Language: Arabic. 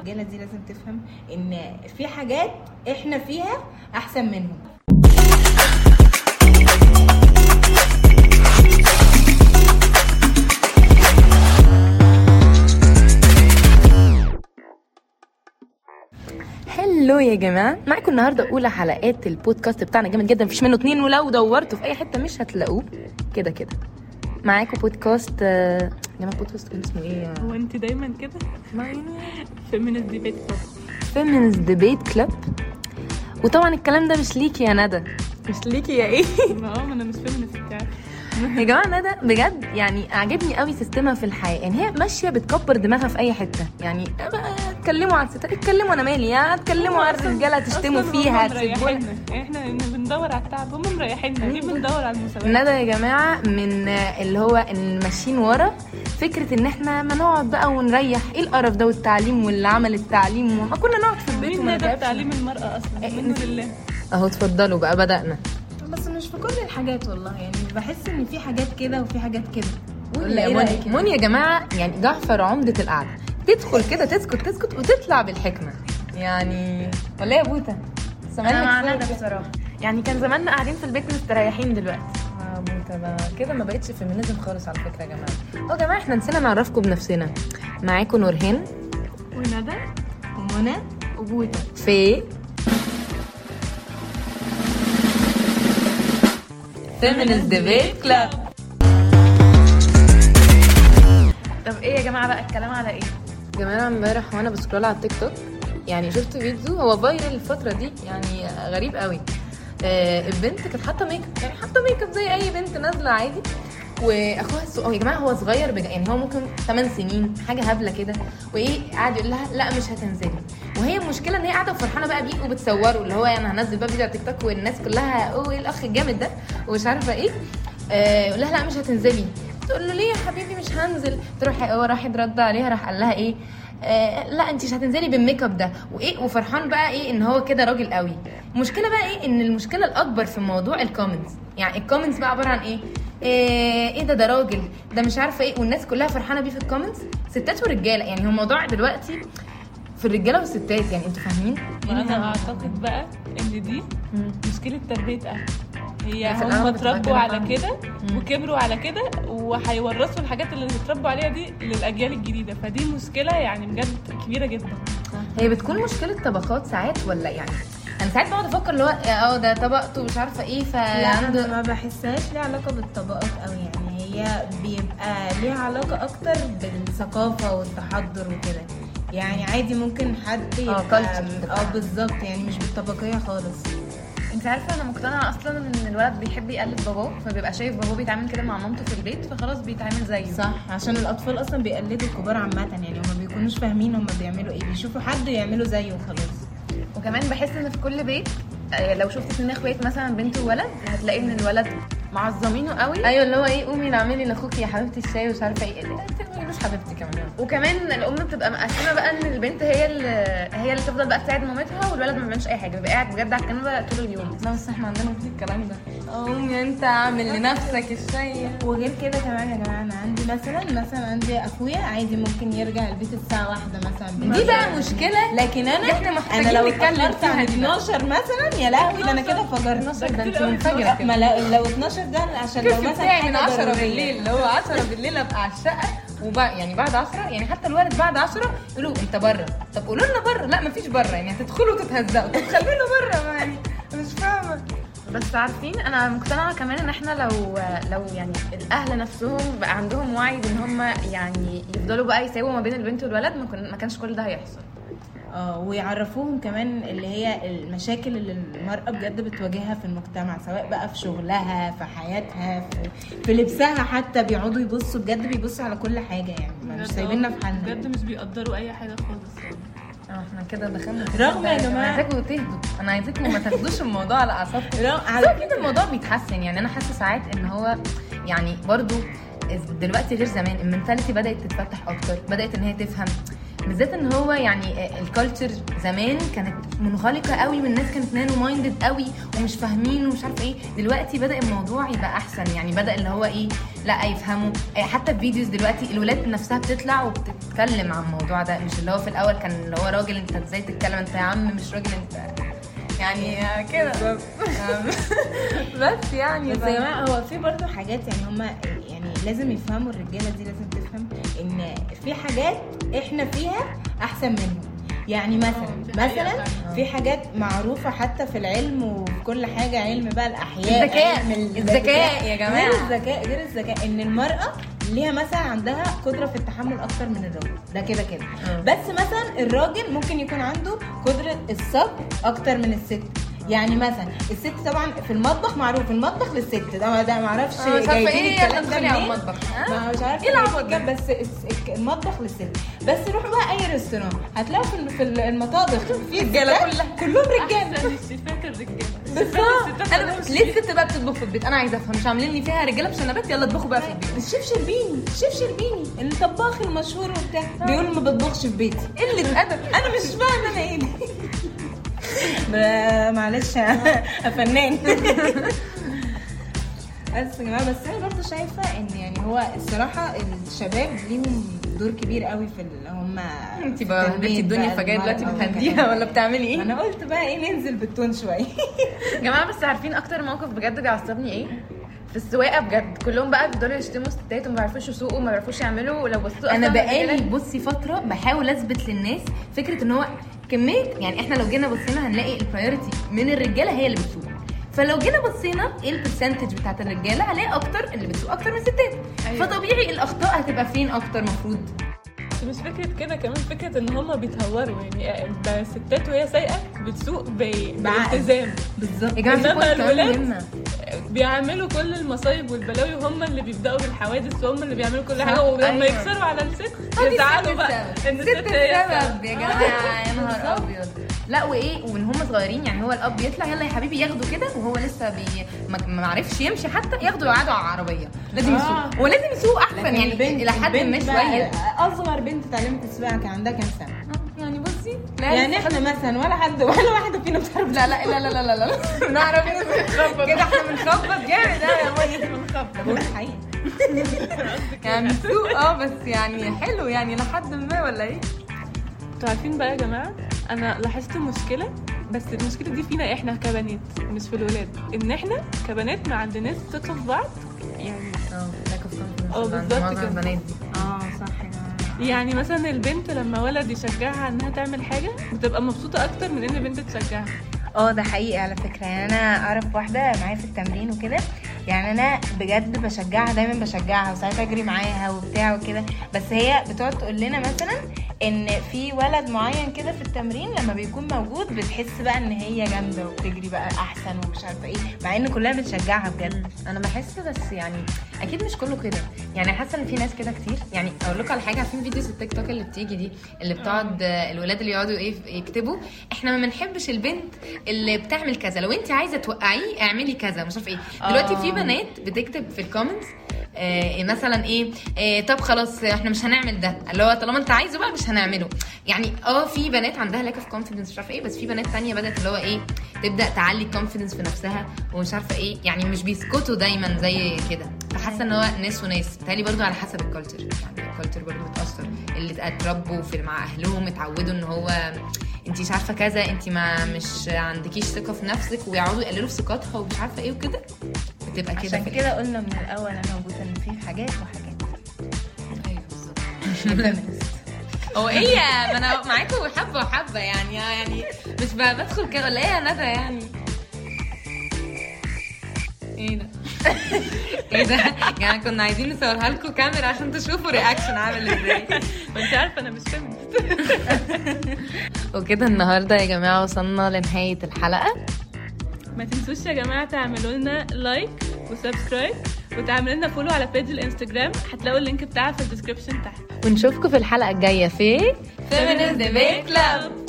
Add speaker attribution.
Speaker 1: الرجاله دي لازم تفهم إن في حاجات إحنا فيها أحسن منهم.
Speaker 2: هلو يا جماعة. معاكم النهارده أولى حلقات البودكاست بتاعنا جامد جدا. مفيش منه اتنين ولو دورتوا في أي حتة مش هتلاقوه. كده كده. معاكم بودكاست آه، يا جماعة بودكاست كان اسمه إيه؟
Speaker 3: هو أنت دايما كده؟ Feminist Debate Club
Speaker 2: Feminist Debate Club وطبعا الكلام ده مش ليكي يا ندى. مش ليكي يا إيه؟
Speaker 3: ما آه ما أنا مش feminist بتاعك
Speaker 2: يا جماعة ندى بجد يعني عاجبني قوي ال system ها في الحياة. يعني هي ماشية بتكبر دماغها في أي حتة. يعني اتكلموا على الستات اتكلموا أنا مالي اتكلموا على الرجالة تشتموا فيها
Speaker 3: مريحيننا. إحنا بندور على التعب هم مريحيننا. ليه بندور على المساواة.
Speaker 2: ندى يا جماعة من اللي هو الماشيين ورا فكرة إن إحنا ما نقعد بقى ونريح. إيه القرف ده والتعليم واللي عمل التعليم؟ وما كنا نقعد في البيت
Speaker 3: مين
Speaker 2: وما نتعبش.
Speaker 3: تعليم المرأة أصلا؟
Speaker 2: إيه،
Speaker 3: لله.
Speaker 2: أهو اتفضلوا بقى بدأنا.
Speaker 1: بس مش في كل الحاجات والله. يعني بحس إن في حاجات كده وفي حاجات كده.
Speaker 2: ولا
Speaker 1: إيه
Speaker 2: موني
Speaker 1: كده؟
Speaker 2: موني يا جماعة يعني جعفر عمدة القعدة. تدخل كده تسكت تسكت وتطلع بالحكمة. يعني ولا يا بوتا
Speaker 4: أنا مع
Speaker 2: سامعني
Speaker 4: ندى بصراحة. يعني كان زماننا قاعدين في البيت مستريحين دلوقتي.
Speaker 2: بقى كده ما بقتش feminism خالص على فكرة يا جماعة. هو يا جماعة إحنا نسينا نعرفكم بنفسنا. معاكم نورهان.
Speaker 3: وندى
Speaker 1: ومنى
Speaker 3: وبوتا
Speaker 2: في Feminist Debate Club
Speaker 4: طب إيه يا جماعة بقى؟ الكلام على إيه؟
Speaker 2: يا جماعة امبارح وأنا ب scroll على التيك توك يعني شفت فيديو هو viral الفترة دي يعني غريب قوي. آه البنت كانت حاطة make up يعني حاطة make up زي أي بنت نازلة عادي. وأخوها الصغير يا جماعة هو صغير بجد يعني هو ممكن 8 سنين حاجة هبلة كده. وإيه قاعد يقول لها لا مش هتنزلي. وهي المشكلة إن هي قاعدة فرحانه بقى بيه وبتصوره اللي هو يعني هنزل بقى فيديو على تيك توك والناس كلها أوه إيه الأخ الجامد ده؟ ومش عارفة إيه. آه يقول لها لا مش هتنزلي. تقول له ليه يا حبيبي؟ مش هنزل. تروح هو راح يرد عليها راح قال لها إيه؟ آه لا انت مش هتنزلي بال make up ده. وايه وفرحان بقى إيه ان هو كده راجل قوي. المشكلة بقى إيه ان المشكلة الأكبر في موضوع ال comments يعني ال comments بقى عبارة عن إيه؟ إيه, إيه ده ده راجل ده مش عارفة إيه والناس كلها فرحانة بيه في ال comments ستات ورجالة يعني هو الموضوع دلوقتي في الرجالة والستات يعني أنتوا فاهمين؟
Speaker 3: وأنا أعتقد بقى إن دي
Speaker 2: مم.
Speaker 3: مشكلة تربية أهل. هي
Speaker 2: بس
Speaker 3: هم اتربوا على كده. وكبروا على كده وهيورثوا الحاجات اللي اتربوا عليها دي للأجيال الجديدة. فدي مشكلة يعني بجد كبيرة جدا.
Speaker 2: هي بتكون مشكلة طبقات ساعات ولا يعني؟ أنا ساعات بقعد أفكر اللي هو آه ده طبقته مش عارفة إيه
Speaker 1: لا
Speaker 2: فعنده
Speaker 1: أنا ما بحسهاش ليها علاقة بالطبقات قوي يعني. هي بيبقى ليها علاقة أكتر بالثقافة والتحضر وكده. يعني عادي ممكن حد يبقى
Speaker 2: culture.
Speaker 1: آه بالظبط يعني مش بالطبقية خالص.
Speaker 4: انت عارفة أنا مقتنعة أصلا ان الولد بيحب يقلد باباه فبيبقى شايف باباه بيتعامل كده مع مامته في البيت فخلاص بيتعامل زيه.
Speaker 1: صح عشان الاطفال أصلا بيقلدوا الكبار عامة يعني هما بيكونوش فاهمين هما بيعملوا إيه بيشوفوا حد يعملوا زيه وخلاص.
Speaker 4: وكمان بحس ان في كل بيت آه، لو شفت اتنين اخوات مثلا بنت وولد هتلاقي ان الولد معظمينه قوي.
Speaker 2: أيوه اللي هو إيه قومي اعملي لاخوكي يا حبيبتي الشاي ومش عارفة إيه. تقوليش حبيبتي كمان.
Speaker 4: وكمان الأم بتبقى مقسمة بقى إن البنت هي اللي هي اللي تفضل بقى تساعد مامتها والولد ما بيعملش أي حاجة بيبقى قاعد بجد على الكنبة طول اليوم.
Speaker 2: لا بس إحنا عندنا مفيش الكلام ده. قومي أنت اعمل لنفسك الشاي.
Speaker 1: وغير كده كمان يا جماعة أنا عندي مثلا مثلا عندي أخويا عادي ممكن يرجع البيت الساعة واحدة مثلا.
Speaker 2: دي بقى مشكلة.
Speaker 1: لكن أنا
Speaker 2: إحنا محتاجين
Speaker 1: أنا لو اتأخرت عن
Speaker 2: فيها دي بقى.
Speaker 1: 12 مثلا يا لهوي ده أنا كده فجرت.
Speaker 2: 12 ده أنت منفجرة.
Speaker 1: ما لو, لو 12 ده عشان لو مثلا
Speaker 2: من
Speaker 1: حاجة
Speaker 2: 10
Speaker 1: ضرورية.
Speaker 2: بالليل اللي هو 10 بالليل أبقى على الشقه وبعد يعني بعد 10 يعني حتى الولد بعد 10 يقولوا انت بره. طب قولوا لنا بره. لا مفيش بره. يعني هتدخلوا وتتهزقوا. طب خلونا بره. يعني مش فاهمة.
Speaker 4: بس عارفين أنا مقتنعة كمان إن إحنا لو لو يعني الأهل نفسهم بقى عندهم وعي بإن هم يعني يفضلوا بقى يساووا ما بين البنت والولد ما, كن- ما كانش كل ده هيحصل.
Speaker 1: آه ويعرفوهم كمان اللي هي المشاكل اللي المرأة بجد بتواجهها في المجتمع سواء بقى في شغلها في حياتها في, في لبسها حتى بيقعدوا يبصوا بجد بيبصوا على كل حاجة يعني مش سايبيننا
Speaker 3: آه،
Speaker 1: في حالنا
Speaker 3: بجد مش بيقدروا أي حاجة خالص. يعني
Speaker 2: إحنا كده دخلنا
Speaker 1: رغم يا
Speaker 2: أنا عايزاكم تهدوا أنا عايزاكم ما تاخدوش الموضوع على اعصابكم. على كده الموضوع بيتحسن. يعني أنا حاسة ساعات ان هو يعني برضو دلوقتي غير زمان. ال mentality بدأت تتفتح أكتر. بدأت إن هي تفهم. بالذات إن هو يعني ال culture زمان كانت منغلقة قوي والناس كانت narrow minded قوي ومش فاهمين ومش عارفة إيه. دلوقتي بدأ الموضوع يبقى أحسن يعني بدأ اللي هو إيه لأ يفهموا. إيه، حتى في فيديوز دلوقتي الولاد نفسها بتطلع وبتتكلم عن الموضوع ده. مش اللي هو في الأول كان اللي هو راجل أنت إزاي تتكلم أنت يا عم مش راجل أنت يعني كده بس يعني
Speaker 1: بس يا جماعة هو في برضه حاجات يعني هما يعني لازم يفهموا الرجالة دي لازم تفهم إن في حاجات إحنا فيها أحسن منهم يعني مثلا مثلا في حاجات معروفة حتى في العلم وفي كل حاجة علم بقى الأحياء
Speaker 2: الذكاء. الذكاء يا جماعة.
Speaker 1: غير الذكاء غير الذكاء إن المرأة ليها مثلا عندها قدرة في التحمل أكتر من الراجل. ده كده كده.
Speaker 2: آه.
Speaker 1: بس مثلا الراجل ممكن يكون عنده قدرة الصبر أكتر من الست. يعني مثلا الست طبعا في المطبخ معروف المطبخ للست. ده ده ما
Speaker 2: أعرفش عارفة
Speaker 1: جايبين
Speaker 2: إيه
Speaker 1: الكلام ده
Speaker 2: على
Speaker 1: منين.
Speaker 2: المطبخ،؟
Speaker 1: ما مش عارفة
Speaker 2: إيه العبط ده؟
Speaker 1: بس المطبخ للست. بس روحوا بقى أي restaurant هتلاقوا في في المطابخ في ستات
Speaker 2: كلها.
Speaker 1: كلهم رجالة.
Speaker 3: أحسن الشيفات الرجالة.
Speaker 2: بالظبط. أنا ليه الست بقى بتطبخ في البيت. أنا عايزة أفهم مش عاملين لي فيها رجالة بشنبات يلا اطبخوا بقى في البيت.
Speaker 1: الشيف شربيني الشيف شربيني. الطباخ المشهور وبتاع. بيقول ما بطبخش في بيتي.
Speaker 2: قله ادب
Speaker 1: أنا مش فاهمة أنا إيه معلش يا فنان. بس يا جماعة بس أنا برضه شايفة إن يعني هو الصراحة الشباب ليهم دور كبير قوي في اللي هم
Speaker 2: انت بقى هديتي الدنيا فجاية دلوقتي بتهديها ولا بتعملي إيه؟
Speaker 1: أنا قلت بقى إيه ننزل بالتون شوية.
Speaker 4: يا جماعة بس عارفين أكتر موقف بجد بيعصبني إيه؟ في السواقة بجد. كلهم بقى بيفضلوا يشتموا الستات وما بيعرفوش يسوقوا وما بيعرفوش يعملوا ولو بصوا أنا
Speaker 2: بقالي بصي فترة بحاول أثبت للناس فكرة إن هو كميه يعني إحنا لو جينا بصينا هنلاقي البرايورتي من الرجالة هي اللي بتسوق. فلو جينا بصينا إيه ال percentage بتاعت الرجالة هنلاقي أكتر اللي بتسوق أكتر من الستات
Speaker 4: أيوة.
Speaker 2: فطبيعي الأخطاء هتبقى فين أكتر مفروض؟
Speaker 3: بس مش فكرة كده كمان فكرة إن هم بيتهوروا يعني الستات وهي سايقة بتسوق ب- بالالتزام.
Speaker 1: بالظبط.
Speaker 2: يا جماعة
Speaker 3: الولاد بيعملوا كل المصايب والبلاوي وهم اللي بيبدأوا بالحوادث وهم اللي بيعملوا كل حاجة ولما
Speaker 2: أيوة.
Speaker 3: يكسروا على الست. يزعلوا بقى. إن
Speaker 2: ست
Speaker 3: الست هي
Speaker 2: السبب يا جماعة يا نهار أبيض. لا وإيه ومن هم صغيرين يعني هو الأب يطلع يلا يا حبيبي ياخده كده وهو لسه بي ما ما عرفش يمشي حتى ياخده يقعدوا على العربية. لازم
Speaker 1: آه.
Speaker 2: يسوق هو لازم يسوق
Speaker 1: أحسن
Speaker 2: يعني
Speaker 1: البنت-
Speaker 2: إلى حد ما شوية.
Speaker 1: أصغر بنت اتعلمت السواقه كان عندها كام سنة؟
Speaker 2: آه، يعني بصي
Speaker 1: يعني إحنا مثلا ولا حد ولا واحدة فينا بتعرف
Speaker 2: لا لا لا لا لا لا لا نعرف كده إحنا بنخبط جامد آه يا مي بنخبط.
Speaker 1: الحقيقة
Speaker 2: يعني نسوق آه بس يعني حلو يعني لحد ما ولا إيه؟
Speaker 3: أنتوا عارفين بقى يا جماعة؟ أنا لاحظت مشكلة بس المشكلة دي فينا إحنا كبنات مش في الولاد. إن إحنا كبنات ما عندناش ثقه في بعض يعني
Speaker 2: آه
Speaker 3: آه
Speaker 2: عند
Speaker 3: بالظبط كده.
Speaker 2: البنات دي.
Speaker 1: آه صح.
Speaker 3: يعني مثلا البنت لما ولد يشجعها إنها تعمل حاجة بتبقى مبسوطة أكتر من إن بنت تشجعها.
Speaker 1: آه ده حقيقي على فكرة. يعني أنا أعرف واحدة معايا في التمرين وكده. يعني أنا بجد بشجعها دايما بشجعها وساعات أجري معاها وبتاع وكده. بس هي بتقعد تقول لنا مثلا إن في ولد معين كده في التمرين لما بيكون موجود بتحس بقى إن هي جامدة وبتجري بقى أحسن ومش عارفة إيه مع إن كلنا بنشجعها بجد.
Speaker 2: أنا بحس بس يعني أكيد مش كله كده. يعني حاسة إن في ناس كده كتير. يعني أقول لكم على حاجة عارفين videos التيك توك اللي بتيجي دي اللي بتقعد آه، الولاد اللي يقعدوا إيه يكتبوا إحنا ما بنحبش البنت اللي بتعمل كذا. لو أنت عايزة توقعيه اعملي كذا مش عارفة إيه. دلوقتي في بنات بتكتب في ال comments آه مثلا إيه آه طب خلاص إحنا مش هنعمل ده. اللي هو طالما أنت عايزه بقى مش هنعمله. يعني آه في بنات عندها lack of confidence مش عارفة إيه بس في بنات تانية بدأت اللي هو إيه تبدأ تعلي ال confidence في نفسها ومش عارفة إيه. يعني مش بيسكتوا دايما زي كده. فحاسة إن هو ناس وناس. بتهيألي برضو على حسب ال culture يعني ال culture برضو بتأثر. اللي اتربوا في مع أهلهم اتعودوا إن هو انت مش عارفة كذا انت ما مش عندكيش ثقة في نفسك ويقعدوا يقللوا في ثقتها ومش عارفة إيه وكده. بتبقى كده
Speaker 1: عشان كده قلنا من الأول أنا موجودة إن في حاجات وحاجات.
Speaker 2: أيوه بالظبط. هو إيه ما أنا معاكم حبة وحبة يعني يعني مش بدخل كده ولا إيه يا ندى يعني. إيه ده؟ إيه ده؟ يعني كنا عايزين نصورها لكم كاميرا عشان تشوفوا رياكشن عامل إزاي.
Speaker 3: ما انت عارفة أنا مش فاهمة.
Speaker 2: وكده النهارده يا جماعة وصلنا لنهاية الحلقة.
Speaker 3: ما تنسوش يا جماعة تعملوا لنا like و subscribe وتعملوا لنا follow على page الانستجرام هتلاقوا ال link بتاعها في ال description تحت
Speaker 2: ونشوفكم في الحلقة الجاية في
Speaker 3: Feminist Debate Club.